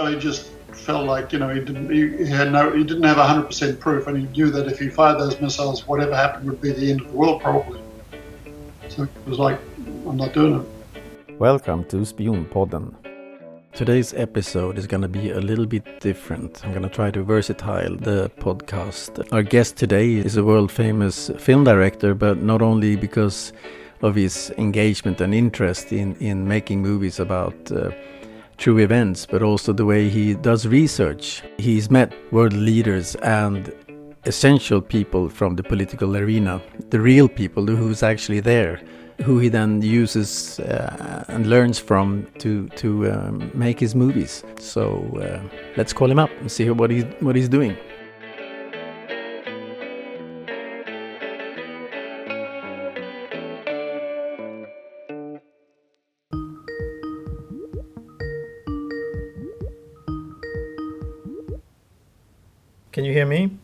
Well, he just felt like you know he didn't he, he had no he didn't have hundred percent proof, and he knew that if he fired those missiles, whatever happened would be the end of the world probably. So it was like, I'm not doing it. Welcome to Spionpodden. Today's episode is going to be a little bit different. I'm going to try to versatile the podcast. Our guest today is a world famous film director, but not only because of his engagement and interest in, in making movies about uh, true events, but also the way he does research. He's met world leaders and essential people from the political arena, the real people who's actually there, who he then uses uh, and learns from to to um, make his movies. So uh, let's call him up and see what he what he's doing. Can you hear me?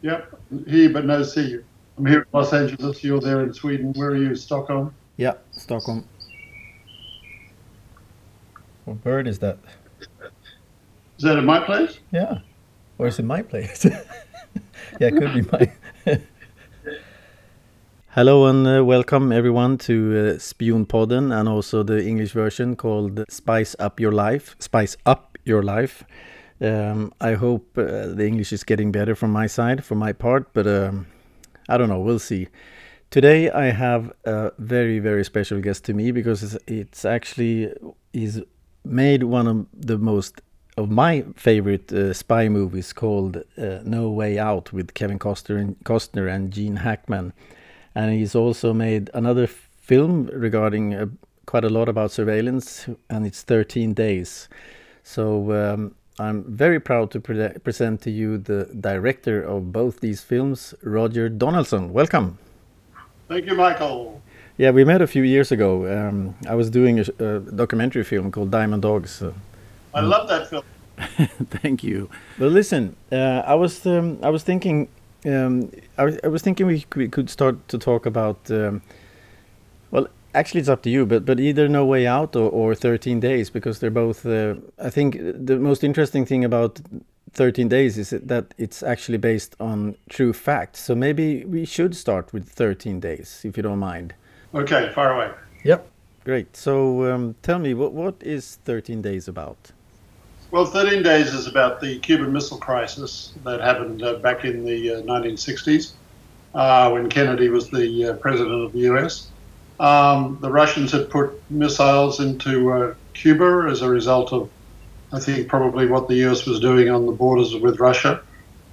Yep, here but no see you. I'm here in Los Angeles. You're there in Sweden. Where are you? Stockholm. Yeah, Stockholm. What bird is that? Is that at my place? Yeah. Or is it my place? yeah, it could be my. Hello and uh, welcome everyone to uh, Spionpodden and also the English version called Spice Up Your Life. Spice Up Your Life. Um, I hope uh, the English is getting better from my side, for my part, but um, I don't know. We'll see. Today I have a very very special guest to me because it's, it's actually he's made one of the most of my favorite uh, spy movies called uh, No Way Out with Kevin Costner and, Costner and Gene Hackman, and he's also made another film regarding uh, quite a lot about surveillance, and it's 13 Days. So um, I'm very proud to pre present to you the director of both these films, Roger Donaldson. Welcome. Thank you, Mikael. Yeah, we met a few years ago. Um, I was doing a, a, documentary film called Diamond Dogs. I love that film. Thank you. But listen, uh, I was um, I was thinking um, I, was, I was thinking we, we could start to talk about um, well actually it's up to you but but either no way out or, or 13 days because they're both uh, i think the most interesting thing about 13 days is that it's actually based on true facts. So maybe we should start with 13 days if you don't mind. Okay far away. Yep. Great. So um, tell me what what is 13 days about? Well 13 days is about the cuban missile crisis that happened uh, back in the uh, 1960s uh, when kennedy was the uh, president of the us um, the Russians had put missiles into uh, Cuba as a result of, I think, probably what the US was doing on the borders with Russia.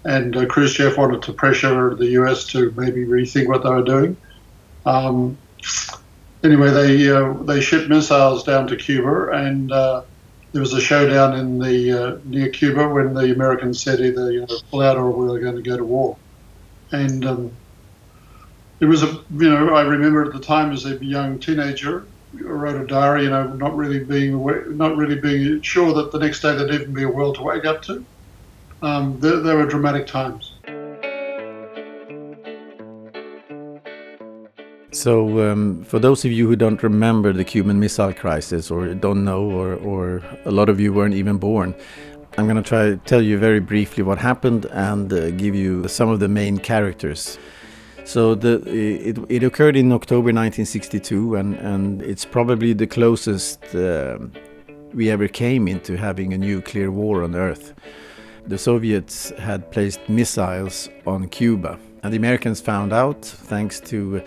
And uh, Khrushchev wanted to pressure the US to maybe rethink what they were doing. Um, anyway, they uh, they shipped missiles down to Cuba, and uh, there was a showdown in the uh, near Cuba when the Americans said either you know, pull out or we were going to go to war. And um, it was a you know I remember at the time as a young teenager I wrote a diary you know not really being aware, not really being sure that the next day there'd even be a world to wake up to um, there, there were dramatic times So, um, for those of you who don't remember the Cuban Missile Crisis, or don't know, or, or a lot of you weren't even born, I'm going to try to tell you very briefly what happened and uh, give you some of the main characters. So the it, it occurred in October 1962, and and it's probably the closest uh, we ever came into having a nuclear war on Earth. The Soviets had placed missiles on Cuba, and the Americans found out thanks to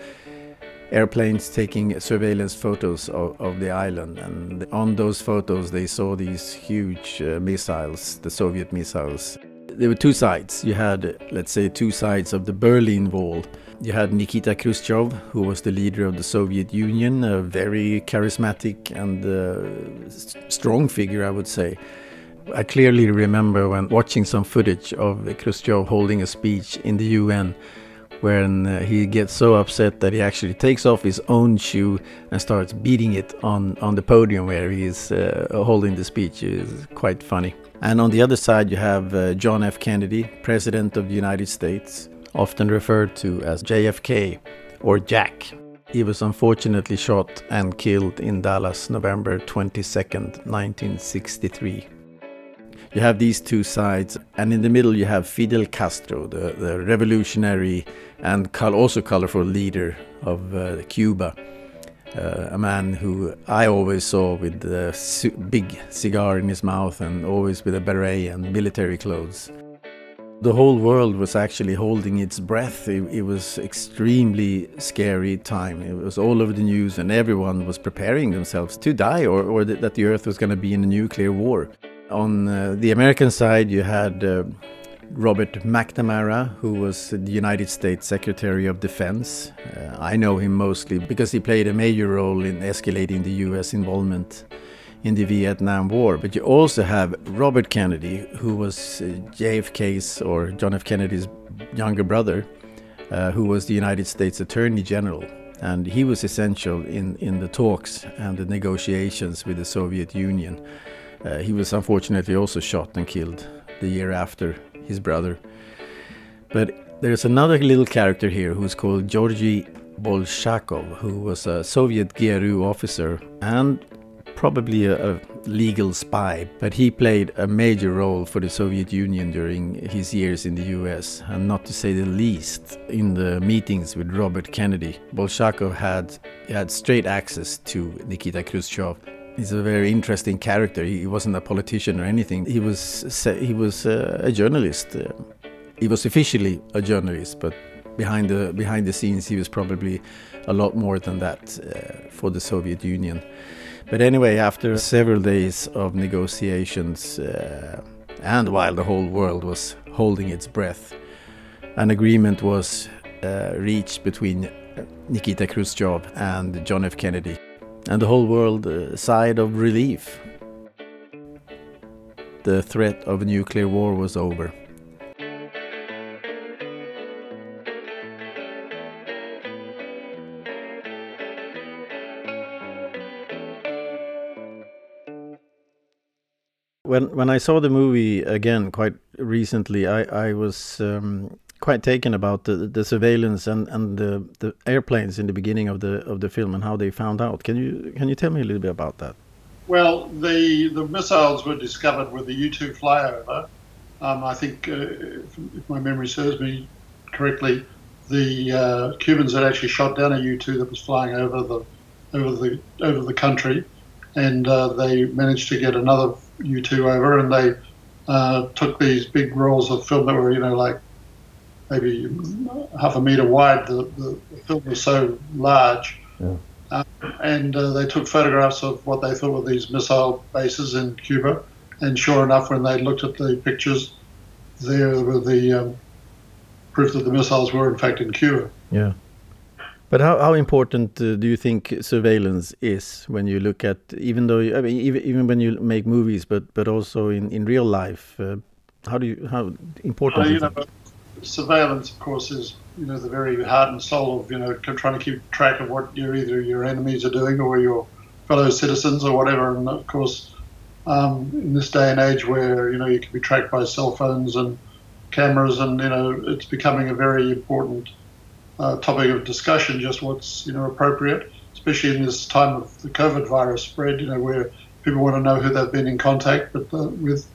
airplanes taking surveillance photos of, of, the island. And on those photos, they saw these huge uh, missiles, the Soviet missiles. There were two sides. You had, let's say, two sides of the Berlin Wall you had Nikita Khrushchev, who was the leader of the Soviet Union, a very charismatic and uh, strong figure, I would say. I clearly remember when watching some footage of Khrushchev holding a speech in the UN when uh, he gets so upset that he actually takes off his own shoe and starts beating it on, on the podium where he is uh, holding the speech. It is quite funny. And on the other side, you have uh, John F. Kennedy, President of the United States, often referred to as JFK or Jack. He was unfortunately shot and killed in Dallas November 22, 1963. you have these two sides, and in the middle you have Fidel Castro, the, the revolutionary and also colorful leader of uh, Cuba. Uh, a man who I always saw with a big cigar in his mouth and always with a beret and military clothes. The whole world was actually holding its breath. It, it, was extremely scary time. It was all over the news, and everyone was preparing themselves to die, or, or th that the Earth was going to be in a nuclear war. On uh, the American side, you had uh, Robert McNamara, who was the United States Secretary of Defense. Uh, I know him mostly because he played a major role in escalating the US involvement in the Vietnam War. But you also have Robert Kennedy, who was uh, JFK's or John F. Kennedy's younger brother, uh, who was the United States Attorney General. And he was essential in, in the talks and the negotiations with the Soviet Union. Uh, he was unfortunately also shot and killed the year after his brother. But there's another little character here who's called Georgy Bolshakov, who was a Soviet GRU officer and probably a, a, legal spy, but he played a major role for the Soviet Union during his years in the US, and not to say the least, in the meetings with Robert Kennedy. Bolshakov had, had straight access to Nikita Khrushchev He's a very interesting character. He wasn't a politician or anything. He was he was uh, a journalist. Uh, he was officially a journalist, but behind the behind the scenes, he was probably a lot more than that uh, for the Soviet Union. But anyway, after several days of negotiations, uh, and while the whole world was holding its breath, an agreement was uh, reached between Nikita Khrushchev and John F. Kennedy and the whole world uh, sighed of relief. The threat of nuclear war was over. When when I saw the movie again quite recently, I I was um, quite taken about the, the surveillance and, and the, the airplanes in the beginning of the of the film and how they found out. Can you can you tell me a little bit about that? Well, the the missiles were discovered with the U two flyover. Um, I think, uh, if, my memory serves me correctly, the uh, Cubans had actually shot down a U two that was flying over the over the over the country, and uh, they managed to get another U two over, and they uh, took these big rolls of film that were you know like maybe half a meter wide. The, the, the film was so large. Yeah. Uh, and uh, they took photographs of what they thought were these missile bases in Cuba. And sure enough, when they looked at the pictures, there were the um, proof that the missiles were in fact in Cuba. Yeah. But how, how important uh, do you think surveillance is when you look at, even though, I mean, even, even when you make movies, but, but also in, in real life, uh, how do you, how important you know, surveillance, of course, is you know the very heart and soul of you know trying to keep track of what your either your enemies are doing or your fellow citizens or whatever. And of course, um, in this day and age where you know you can be tracked by cell phones and cameras, and you know it's becoming a very important uh, topic of discussion. Just what's you know appropriate, especially in this time of the COVID virus spread. You know where people want to know who they've been in contact with, uh, with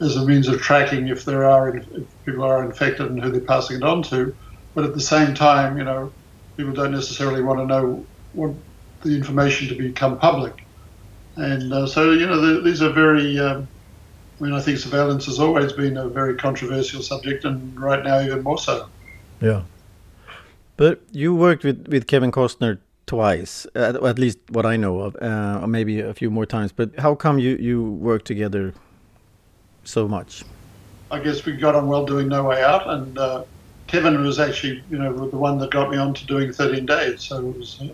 as a means of tracking if there are if people are infected and who they're passing it on to. But at the same time, you know, people don't necessarily want to know what the information to become public. And uh, so, you know, the, these are very. Um, I mean, I think surveillance has always been a very controversial subject, and right now even more so. Yeah. But you worked with, with Kevin Costner twice, at, at least what I know of, uh, or maybe a few more times. But how come you, you worked together so much? I guess we got on well doing No Way Out, and uh, Kevin was actually, you know, the one that got me on to doing 13 Days. So it was uh,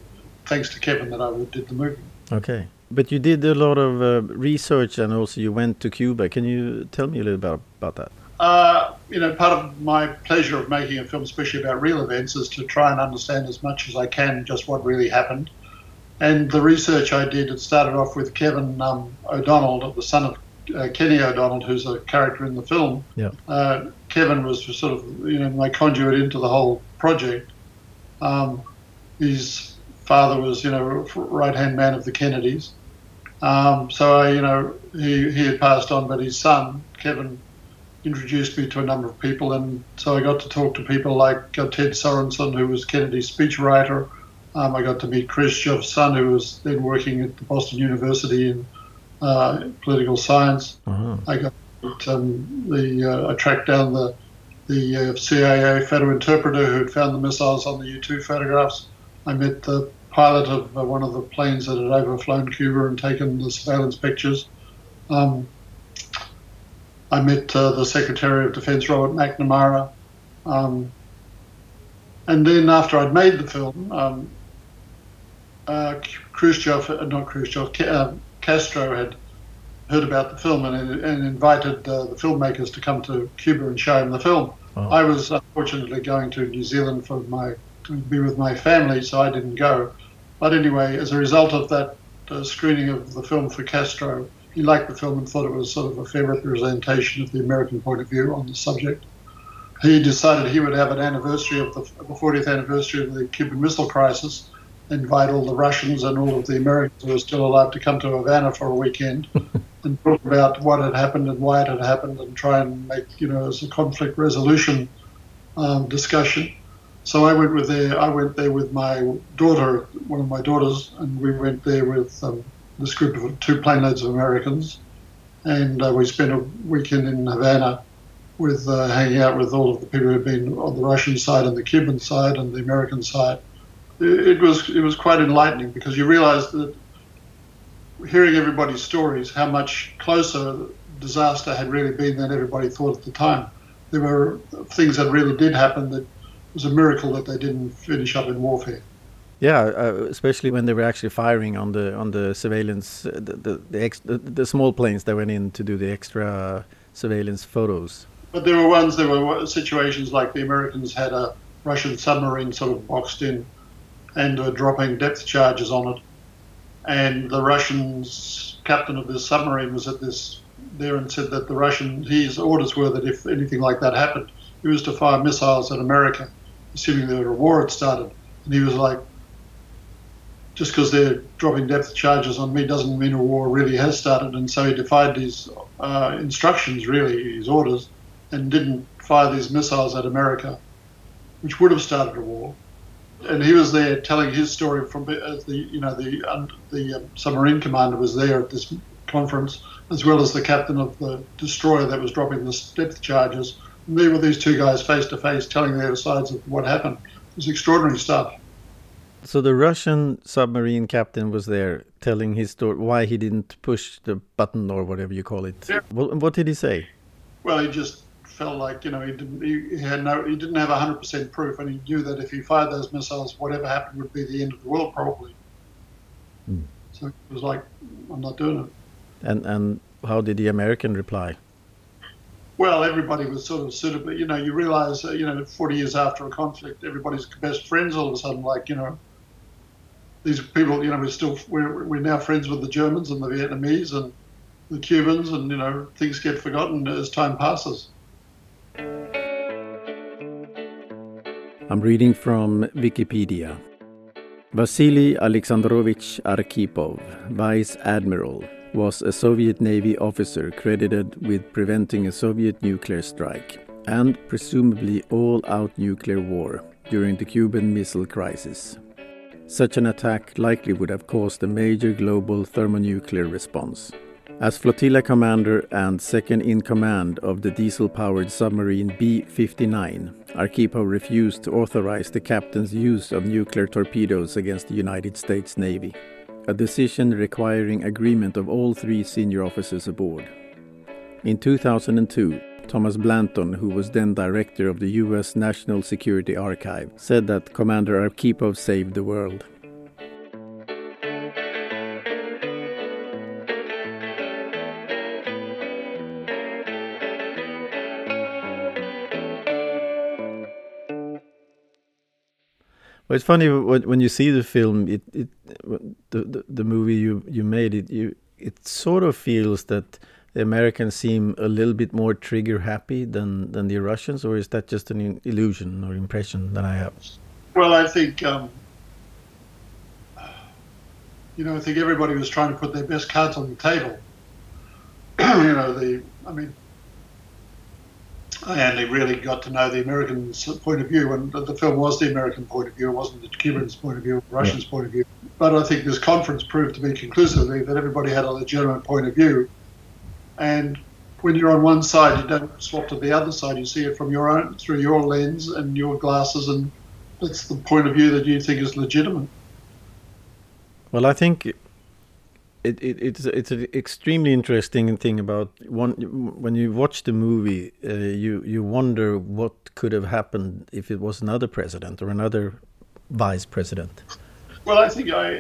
thanks to Kevin that I did the movie. Okay. But you did a lot of uh, research and also you went to Cuba. Can you tell me a little bit about that? You know, part of my pleasure of making a film, especially about real events, is to try and understand as much as I can just what really happened. And the research I did, it started off with Kevin um, O'Donnell, the son of uh, Kenny O'Donnell, who's a character in the film, yeah. uh, Kevin was sort of you know my conduit into the whole project. Um, his father was you know right hand man of the Kennedys, Um, so I, you know, he he had passed on, but his son Kevin introduced me to a number of people, and so I got to talk to people like uh, Ted Sorensen, who was Kennedy's speechwriter. Um, I got to meet Khrushchev's son, who was then working at the Boston University in uh, political science. Uh-huh. I got um, the uh, I tracked down the the uh, CIA photo interpreter who had found the missiles on the U-2 photographs. I met the pilot of uh, one of the planes that had overflown Cuba and taken the surveillance pictures. Um, I met uh, the Secretary of Defense, Robert McNamara. Um, and then after I'd made the film, um, uh, Khrushchev, uh, not Khrushchev, uh, Castro had heard about the film and, and invited uh, the filmmakers to come to Cuba and show him the film. Oh. I was unfortunately going to New Zealand for my to be with my family, so I didn't go. But anyway, as a result of that uh, screening of the film for Castro, he liked the film and thought it was sort of a fair representation of the American point of view on the subject. He decided he would have an anniversary of the, the 40th anniversary of the Cuban Missile Crisis, invite all the Russians and all of the Americans who were still alive to come to Havana for a weekend and talk about what had happened and why it had happened and try and make, you know, as a conflict resolution um, discussion. So I went with there. I went there with my daughter, one of my daughters, and we went there with um, this group of two plane loads of Americans, and uh, we spent a weekend in Havana, with uh, hanging out with all of the people who had been on the Russian side and the Cuban side and the American side. It, it was it was quite enlightening because you realise that hearing everybody's stories, how much closer disaster had really been than everybody thought at the time. There were things that really did happen that was a miracle that they didn't finish up in warfare. Yeah, uh, especially when they were actually firing on the on the surveillance, uh, the the, the, ex, the the small planes that went in to do the extra surveillance photos. But there were ones, there were situations like the Americans had a Russian submarine sort of boxed in and were dropping depth charges on it. And the Russian captain of this submarine was at this there and said that the Russian, his orders were that if anything like that happened, he was to fire missiles at America, assuming that a war had started. And he was like, just because they're dropping depth charges on me doesn't mean a war really has started. And so he defied his uh, instructions, really, his orders, and didn't fire these missiles at America, which would have started a war. And he was there telling his story from as the you know the um, the um, submarine commander was there at this conference, as well as the captain of the destroyer that was dropping the depth charges. And there were these two guys face to face telling their sides of what happened. It was extraordinary stuff. So the Russian submarine captain was there telling his story, why he didn't push the button or whatever you call it. Yeah. What, what did he say? Well, he just felt like you know he didn't he, had no he didn't have hundred percent proof, and he knew that if he fired those missiles, whatever happened would be the end of the world probably. Hmm. So it was like, I'm not doing it. And and how did the American reply? Well, everybody was sort of suitably, you know, you realize, uh, you know, 40 years after a conflict, everybody's best friends all of a sudden, like, you know, these people, you know, we're still, we're, we're now friends with the Germans and the Vietnamese and the Cubans, and, you know, things get forgotten as time passes. I'm reading from Wikipedia. Vasily Alexandrovich Arkhipov, Vice Admiral, was a Soviet Navy officer credited with preventing a Soviet nuclear strike and presumably all out nuclear war during the Cuban Missile Crisis. Such an attack likely would have caused a major global thermonuclear response. As flotilla commander and second in command of the diesel powered submarine B 59, Arkhipov refused to authorize the captain's use of nuclear torpedoes against the United States Navy, a decision requiring agreement of all three senior officers aboard. In 2002, Thomas Blanton, who was then director of the US National Security Archive, said that Commander Arkhipov saved the world. Well, it's funny when, you see the film, it, it the, the the movie you you made it you it sort of feels that the Americans seem a little bit more trigger happy than than the Russians, or is that just an illusion or impression that I have? Well, I think um, you know, I think everybody was trying to put their best cards on the table. you know, the, I mean, I only really got to know the American point of view, and the film was the American point of view. It wasn't the Cubans' point of view, the Russians' yeah. point of view. But I think this conference proved to be conclusively that everybody had a legitimate point of view, and when you're on one side, you don't swap to the other side. You see it from your own through your lens and your glasses, and that's the point of view that you think is legitimate. Well, I think it, it it's it's an extremely interesting thing about one when you watch the movie, uh, you you wonder what could have happened if it was another president or another vice president. Well, I think I,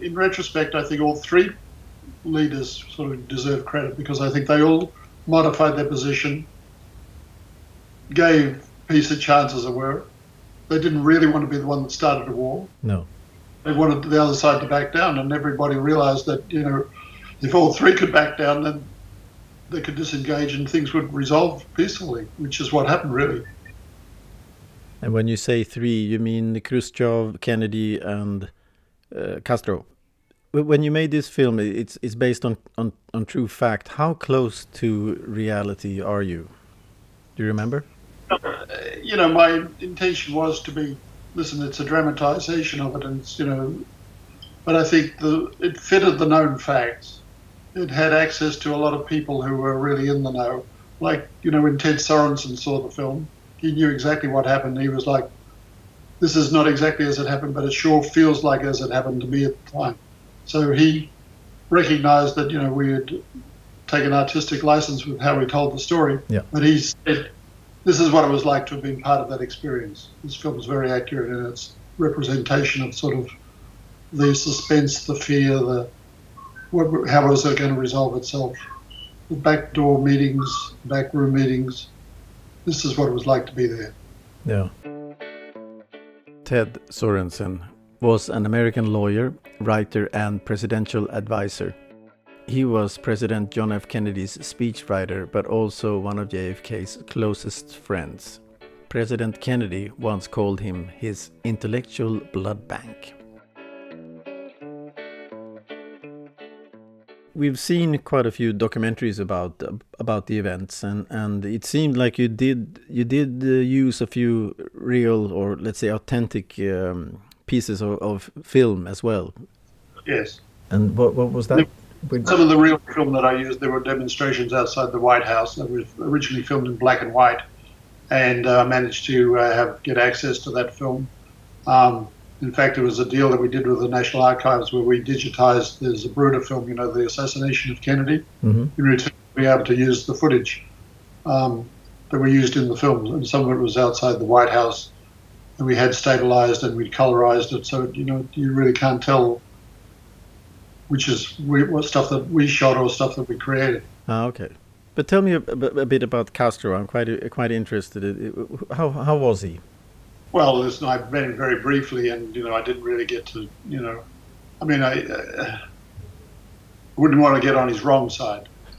in retrospect, I think all three leaders sort of deserve credit because I think they all modified their position, gave peace a chance, as it were. They didn't really want to be the one that started a war. No. They wanted the other side to back down, and everybody realized that, you know, if all three could back down, then they could disengage and things would resolve peacefully, which is what happened, really. And when you say three, you mean Khrushchev, Kennedy, and uh, Castro? When you made this film, it's it's based on, on on true fact. How close to reality are you? Do you remember? Uh, you know, my intention was to be. Listen, it's a dramatization of it, and it's you know, but I think the it fitted the known facts. It had access to a lot of people who were really in the know. Like you know, when Ted Sorensen saw the film, he knew exactly what happened. He was like, "This is not exactly as it happened, but it sure feels like as it happened to me at the time." So he recognised that you know we had taken artistic license with how we told the story. Yeah. But he said, "This is what it was like to have been part of that experience." This film is very accurate in its representation of sort of the suspense, the fear, the what, how was it going to resolve itself, the backdoor meetings, backroom meetings. This is what it was like to be there. Yeah. Ted Sorensen was an American lawyer, writer, and presidential advisor. He was President John F. Kennedy's speechwriter, but also one of JFK's closest friends. President Kennedy once called him his intellectual blood bank. We've seen quite a few documentaries about about the events, and, and it seemed like you did you did uh, use a few real or let's say authentic um, pieces of, of film as well. Yes. And what what was that? Some of the real film that I used, there were demonstrations outside the White House that was originally filmed in black and white, and I uh, managed to uh, have get access to that film. Um, in fact, it was a deal that we did with the National Archives where we digitized the Zapruder film, you know, the assassination of Kennedy, mm-hmm. in return to be able to use the footage um, that we used in the film. And some of it was outside the White House we had stabilized and we'd colorized it. So, you know, you really can't tell which is what stuff that we shot or stuff that we created. Ah, okay. But tell me a, a bit about Castro. I'm quite quite interested. How how was he? Well, listen, I met him very briefly, and you know, I didn't really get to, you know, I mean, I uh, wouldn't want to get on his wrong side.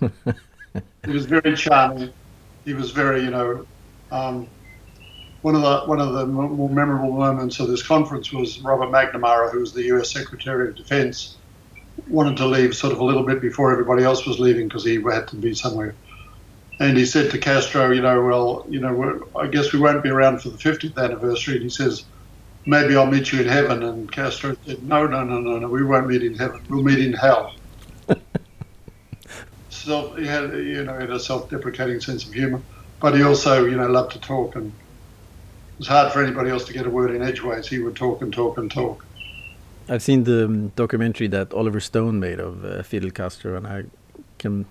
he was very charming. He was very, you know, um, one of the one of the more memorable moments of this conference was Robert McNamara, who was the U.S. Secretary of Defense, wanted to leave sort of a little bit before everybody else was leaving because he had to be somewhere. And he said to Castro, you know, well, you know, I guess we won't be around for the 50th anniversary. And he says, maybe I'll meet you in heaven. And Castro said, no, no, no, no, no, we won't meet in heaven. We'll meet in hell. so he had, you know, had a self-deprecating sense of humor, but he also, you know, loved to talk and was hard for anybody else to get a word in edgeways. He would talk and talk and talk. I've seen the um, documentary that Oliver Stone made of uh, Fidel Castro, and I can.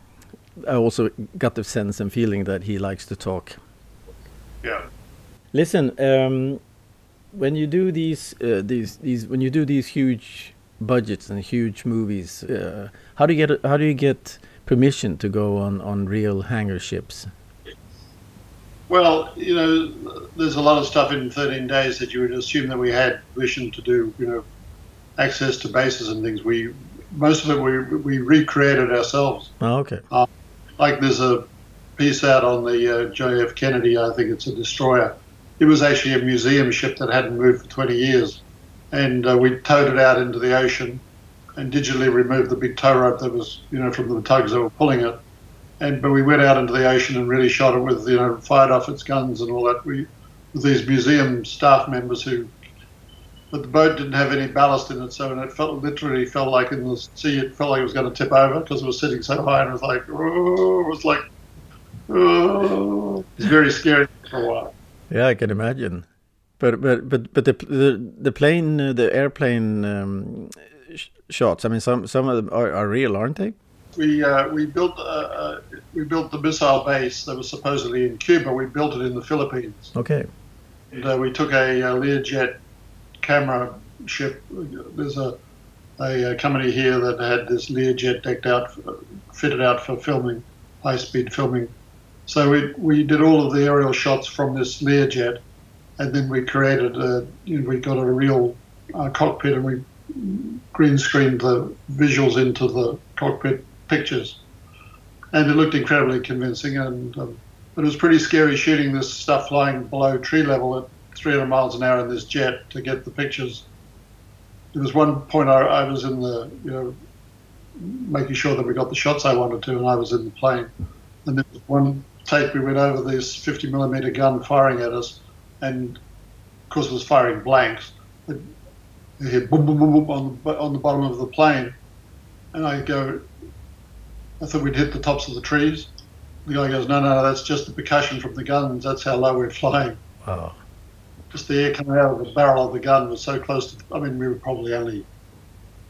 I also got the sense and feeling that he likes to talk. Yeah. Listen, um, when you do these uh, these these when you do these huge budgets and huge movies, uh, how do you get how do you get permission to go on on real hangar ships? Well, you know, there's a lot of stuff in 13 days that you would assume that we had permission to do, you know, access to bases and things. We most of it we we recreated ourselves. Oh, okay. Uh, like there's a piece out on the uh, JF Kennedy. I think it's a destroyer. It was actually a museum ship that hadn't moved for 20 years, and uh, we towed it out into the ocean, and digitally removed the big tow rope that was, you know, from the tugs that were pulling it. And but we went out into the ocean and really shot it with, you know, fired off its guns and all that. We with these museum staff members who but the boat didn't have any ballast in it, so and it felt literally felt like in the sea it felt like it was going to tip over because it was sitting so high and it was like oh, it was like oh. it was very scary for a while. Yeah, I can imagine. But but but but the the, the plane uh, the airplane um, sh shots. I mean, some some of them are, are real, aren't they? We uh, we built uh, we built the missile base that was supposedly in Cuba. We built it in the Philippines. Okay. And, uh, we took a, a Learjet camera ship. There's a, a, a company here that had this Learjet decked out, fitted out for filming, high speed filming. So we, we did all of the aerial shots from this Learjet, and then we created a, you know, we got a real uh, cockpit and we green screened the visuals into the cockpit pictures. And it looked incredibly convincing, and um, it was pretty scary shooting this stuff flying below tree level at 300 miles an hour in this jet to get the pictures. There was one point I, I was in the, you know, making sure that we got the shots I wanted to, and I was in the plane. And there was one take, we went over this 50 millimeter gun firing at us, and of course it was firing blanks. It, it hit boom, boom, boom, boom on the, on the bottom of the plane, and I go, I thought we'd hit the tops of the trees. The guy goes, no, no, that's just the percussion from the guns. That's how low we're flying. Wow just the air coming out of the barrel of the gun was so close to, I mean, we were probably only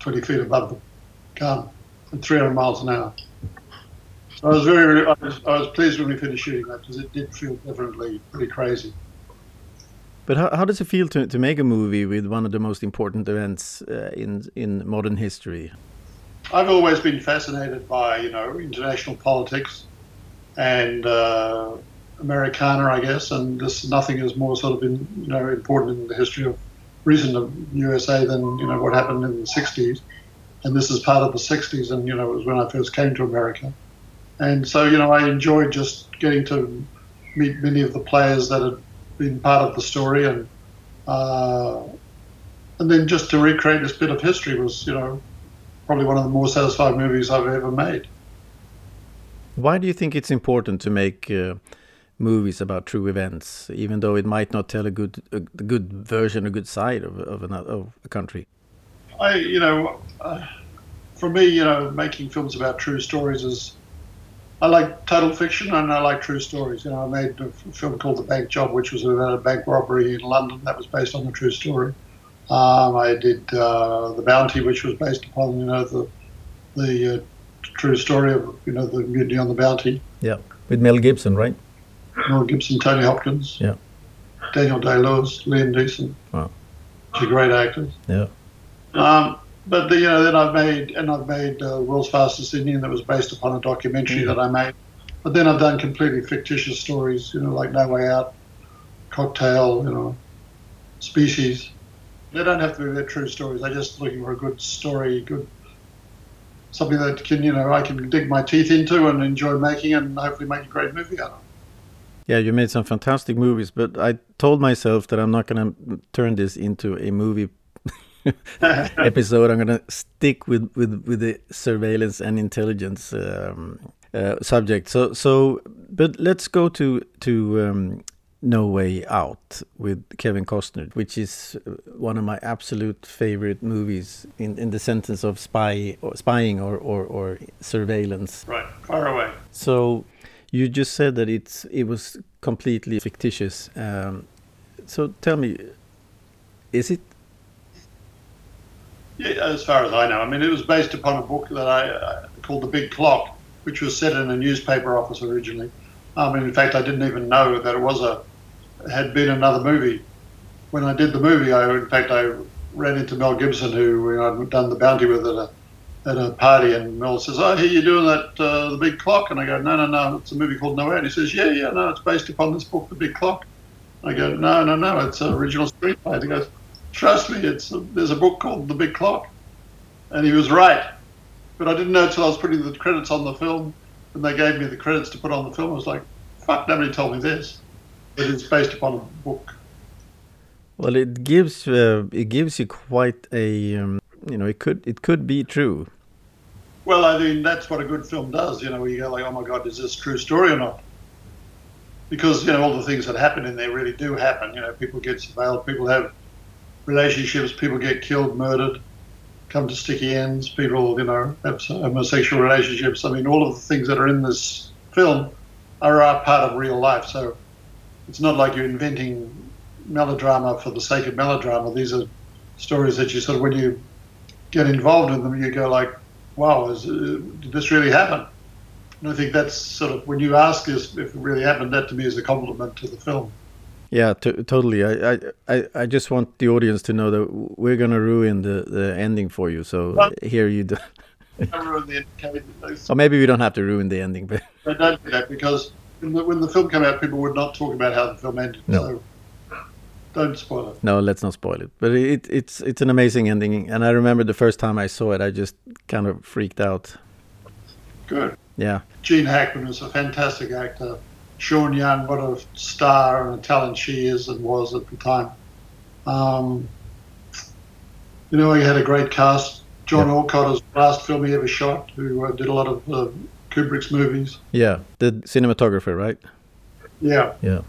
20 feet above the gun at 300 miles an hour. So I was very, I was, I was pleased when we finished shooting that because it did feel definitely pretty crazy. But how, how does it feel to, to make a movie with one of the most important events uh, in in modern history? I've always been fascinated by you know international politics and uh, Americana, I guess, and this nothing is more sort of you know important in the history of recent USA than you know what happened in the '60s, and this is part of the '60s, and you know it was when I first came to America, and so you know I enjoyed just getting to meet many of the players that had been part of the story, and uh, and then just to recreate this bit of history was you know probably one of the more satisfied movies I've ever made. Why do you think it's important to make? Uh movies about true events, even though it might not tell a good a, good version, a good side of of, an, of a country. I, you know, uh, for me, you know, making films about true stories is. I like total fiction and I like true stories. You know, I made a film called The Bank Job, which was about a bank robbery in London that was based on a true story. Um, I did uh, The Bounty, which was based upon you know the the uh, true story of you know the mutiny on the Bounty. Yeah, with Mel Gibson, right? Mel Gibson, Tony Hopkins, yeah, Daniel Day Lewis, Liam Neeson. Wow, they're great actors. Yeah. Um, but the, you know, then I've made and I've made uh, World's Fastest Indian that was based upon a documentary mm-hmm. that I made. But then I've done completely fictitious stories, you know, like No Way Out, Cocktail, you know, Species. They don't have to be their true stories. They're just looking for a good story, good something that can, you know, I can dig my teeth into and enjoy making and hopefully make a great movie out of. Yeah, you made some fantastic movies, but I told myself that I'm not going to turn this into a movie episode. I'm going to stick with, with, with the surveillance and intelligence um, uh, subject. So, so, but let's go to to um, No Way Out with Kevin Costner, which is uh, one of my absolute favorite movies in, in the sentence of spy or spying or, or, or surveillance. Right, far away. So you just said that it's it was completely fictitious. Um, so tell me, is it? Yeah, as far as I know, I mean, it was based upon a book that I uh, called The Big Clock, which was set in a newspaper office originally. I mean, in fact, I didn't even know that it was a had been another movie. When I did the movie, I in fact I ran into Mel Gibson, who I'd done the bounty with at a at a party, and Mel says, "Oh, here you're doing that, uh, the Big Clock," and I go, "No, no, no, it's a movie called No Way." And he says, "Yeah, yeah, no, it's based upon this book, The Big Clock." I go, "No, no, no, it's an original screenplay." He goes, "Trust me, it's a, there's a book called The Big Clock," and he was right. But I didn't know until I was putting the credits on the film, and they gave me the credits to put on the film. I was like, "Fuck, nobody told me this." But it's based upon a book. Well, it gives uh, it gives you quite a um, you know, it could it could be true. Well, I mean, that's what a good film does. You know, you go like, "Oh my God, is this a true story or not?" Because you know all the things that happen in there really do happen. You know, people get surveilled, people have relationships, people get killed, murdered, come to sticky ends, people you know have homosexual relationships. I mean, all of the things that are in this film are a part of real life. So it's not like you're inventing melodrama for the sake of melodrama. These are stories that you sort of when you get involved in them, you go like, wow, is, uh, did this really happen? And I think that's sort of when you ask us if it really happened, that to me is a compliment to the film. Yeah, totally. I, I, I just want the audience to know that we're going to ruin the, the ending for you. So well, here you do. ruin the ending. Or maybe we don't have to ruin the ending, but don't do that because when the, when the film came out, people would not talk about how the film ended. No. So don't spoil it. No, let's not spoil it. But it, it's it's an amazing ending, and I remember the first time I saw it, I just kind of freaked out. Good. Yeah. Gene Hackman is a fantastic actor. Sean Young, what a star and a talent she is and was at the time. Um, you know, he had a great cast. John yep. Alcott's last film he ever shot, who uh, did a lot of uh, Kubrick's movies. Yeah, the cinematographer, right? Yeah. Yeah.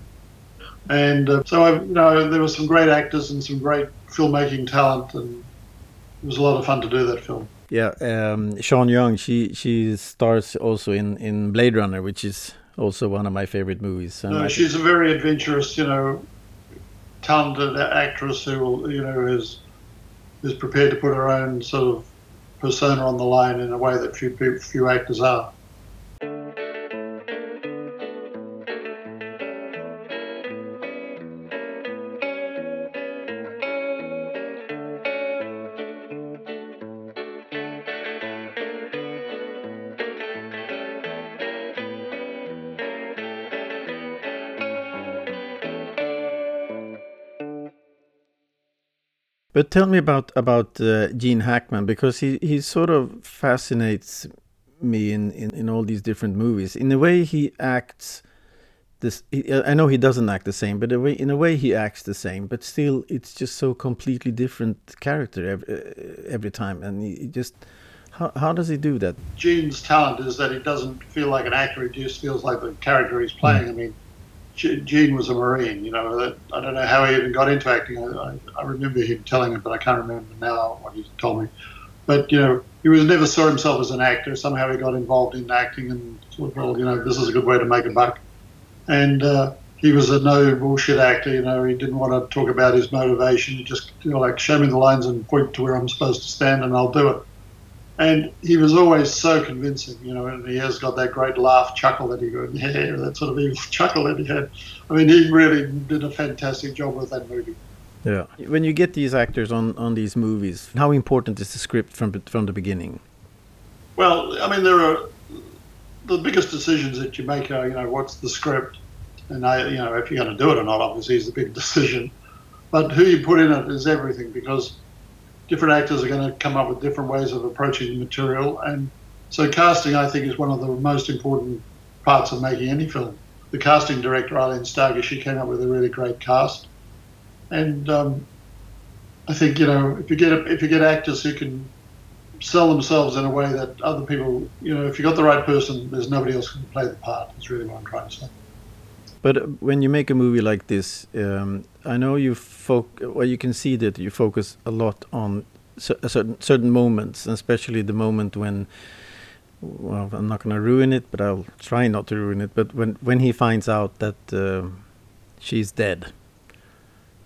And uh, so, I, you know, there were some great actors and some great filmmaking talent, and it was a lot of fun to do that film. Yeah, um, Sean Young, she she stars also in in Blade Runner, which is also one of my favorite movies. No, she's a very adventurous, you know, talented actress who will, you know is is prepared to put her own sort of persona on the line in a way that few few actors are. But tell me about about uh, Gene Hackman because he he sort of fascinates me in, in, in all these different movies. In a way, he acts this. He, I know he doesn't act the same, but way, in a way, he acts the same. But still, it's just so completely different character every, uh, every time, and he, he just. How, how does he do that? Gene's talent is that he doesn't feel like an actor; he just feels like the character he's playing. Mm. I mean, Gene was a Marine. You know, I don't know how he even got into acting. I, I, remember him telling it, but I can't remember now what he told me. But you know, he was never saw himself as an actor. Somehow he got involved in acting and thought, well, you know, this is a good way to make a buck. And uh, he was a no bullshit actor. You know, he didn't want to talk about his motivation. He just you know, like show me the lines and point to where I'm supposed to stand, and I'll do it and he was always so convincing, you know, and he has got that great laugh chuckle that he got, yeah, that sort of evil chuckle that he had. I mean, he really did a fantastic job with that movie. Yeah. When you get these actors on, on these movies, how important is the script from from the beginning? Well, I mean, there are the biggest decisions that you make are, you know, what's the script, and I, you know, if you're going to do it or not, obviously, is the big decision. But who you put in it is everything because different actors are going to come up with different ways of approaching the material. And so casting, I think, is one of the most important parts of making any film. The casting director, Eileen Starkey, she came up with a really great cast. And um, I think, you know, if you get if you get actors who can sell themselves in a way that other people, you know, if you got the right person, there's nobody else who can play the part. Is really what I'm trying to say. But when you make a movie like this, um, I know you foc. Well, you can see that you focus a lot on certain certain moments, especially the moment when. Well, I'm not going to ruin it, but I'll try not to ruin it. But when when he finds out that uh, she's dead,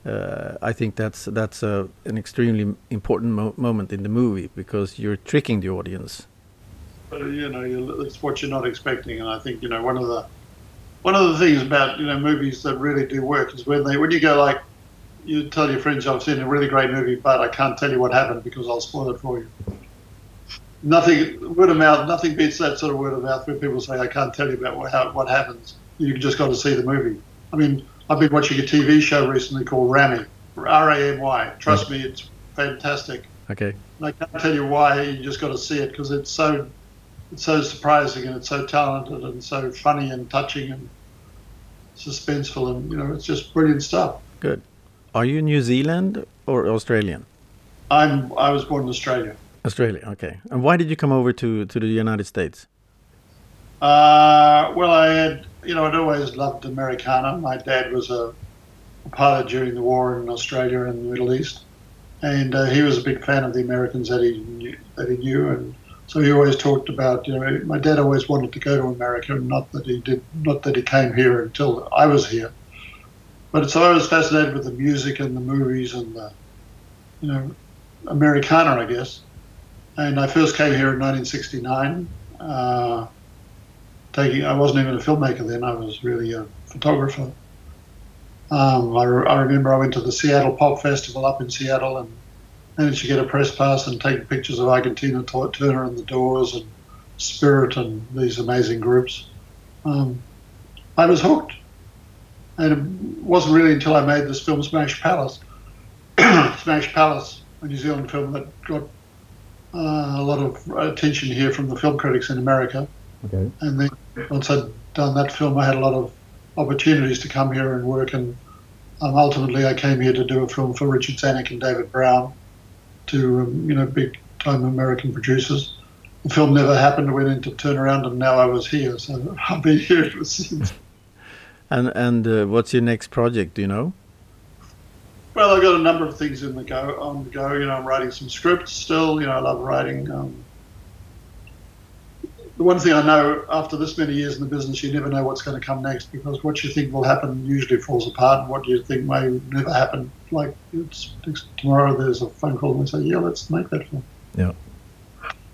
uh, I think that's that's a, an extremely important mo moment in the movie because you're tricking the audience. Uh, you know, it's what you're not expecting, and I think you know one of the one of the things about you know movies that really do work is when they when you go like you tell your friends I've seen a really great movie, but I can't tell you what happened because I'll spoil it for you. Nothing word of mouth, nothing beats that sort of word of mouth where people say I can't tell you about what, how, what happens. You just got to see the movie. I mean, I've been watching a TV show recently called Ramy, R A M Y. Trust me, it's fantastic. Okay. And I can't tell you why. You just got to see it because it's so it's so surprising and it's so talented and so funny and touching and suspenseful and you know it's just brilliant stuff. Good. Are you New Zealand or Australian? I'm I was born in Australia. Australia, okay. And why did you come over to to the United States? Uh, well, I had you know I'd always loved Americana. My dad was a, a pilot during the war in Australia and the Middle East, and uh, he was a big fan of the Americans that he knew, that he knew, and so he always talked about you know my dad always wanted to go to America, and not that he did, not that he came here until I was here, but so I was fascinated with the music and the movies and the you know Americana, I guess, and I first came here in 1969. Uh, taking, I wasn't even a filmmaker then; I was really a photographer. Um, I, I, remember I went to the Seattle Pop Festival up in Seattle and managed to get a press pass and take pictures of Ike and Tina Turner and the Doors and Spirit and these amazing groups. Um, I was hooked. And it wasn't really until I made this film, Smash Palace, Smash Palace, a New Zealand film that got uh, a lot of attention here from the film critics in America. Okay. And then once I'd done that film, I had a lot of opportunities to come here and work. And um, ultimately, I came here to do a film for Richard Zanuck and David Brown, two um, you know big time American producers. The film never happened. I went into turnaround, and now I was here. So I've been here ever since. and and uh, what's your next project? Do you know? Well, I've got a number of things in the go on the go. You know, I'm writing some scripts still. You know, I love writing. Um, the one thing I know after this many years in the business, you never know what's going to come next because what you think will happen usually falls apart, and what you think may never happen, like it's, tomorrow there's a phone call and they say, "Yeah, let's make that film." Yeah.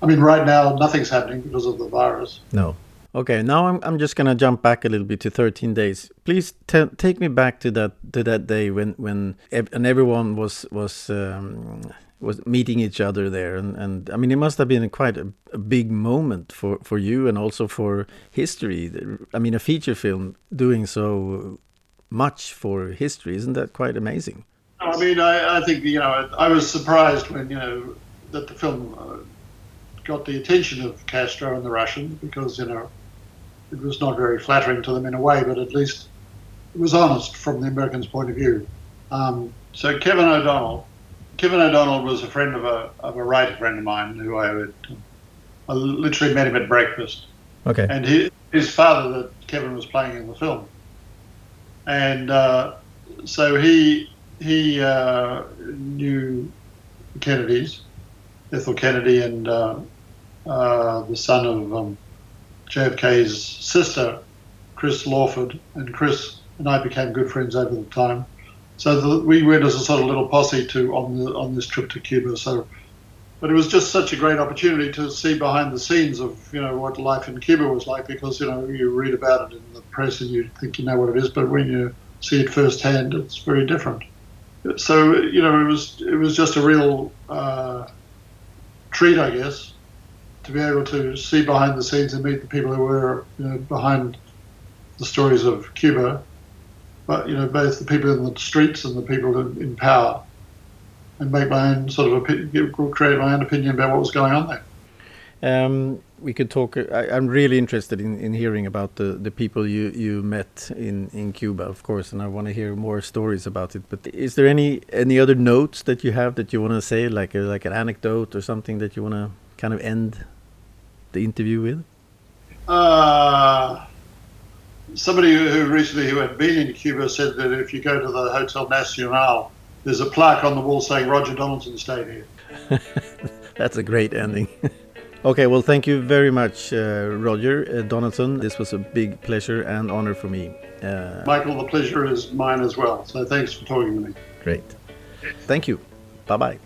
I mean, right now nothing's happening because of the virus. No. Okay, now I'm I'm just gonna jump back a little bit to 13 days. Please t- take me back to that to that day when when ev- and everyone was was um, was meeting each other there, and and I mean it must have been quite a, a, big moment for for you and also for history. I mean a feature film doing so much for history isn't that quite amazing? I mean I, I think you know I was surprised when you know that the film. Uh, got the attention of Castro and the Russians because you know it was not very flattering to them in a way, but at least it was honest from the Americans' point of view. Um, so Kevin O'Donnell, Kevin O'Donnell was a friend of a of a writer friend of mine who I had, I literally met him at breakfast. Okay. And his, his father that Kevin was playing in the film, and uh, so he he uh, knew Kennedys, Ethel Kennedy, and uh, uh the son of um, JFK's sister, Chris Lawford, and Chris and I became good friends over the time. So the, we went as a sort of little posse to on the on this trip to Cuba. So, but it was just such a great opportunity to see behind the scenes of you know what life in Cuba was like because you know you read about it in the press and you think you know what it is, but when you see it firsthand, it's very different. So you know it was it was just a real uh, treat, I guess, to be able to see behind the scenes and meet the people who were you know, behind the stories of Cuba, but you know both the people in the streets and the people in, in power, and make my own sort of opinion, create my own opinion about what was going on there. Um, we could talk. I, am really interested in, in hearing about the, the people you, you met in, in Cuba, of course, and I want to hear more stories about it. But is there any any other notes that you have that you want to say, like a, like an anecdote or something that you want to kind of end the interview with? Uh, somebody who recently who had been in Cuba said that if you go to the Hotel Nacional, there's a plaque on the wall saying Roger Donaldson stayed here. That's a great ending. okay, well, thank you very much, uh, Roger uh, Donaldson. This was a big pleasure and honor for me. Uh, Mikael, the pleasure is mine as well. So thanks for talking to me. Great. Thank you. Bye bye.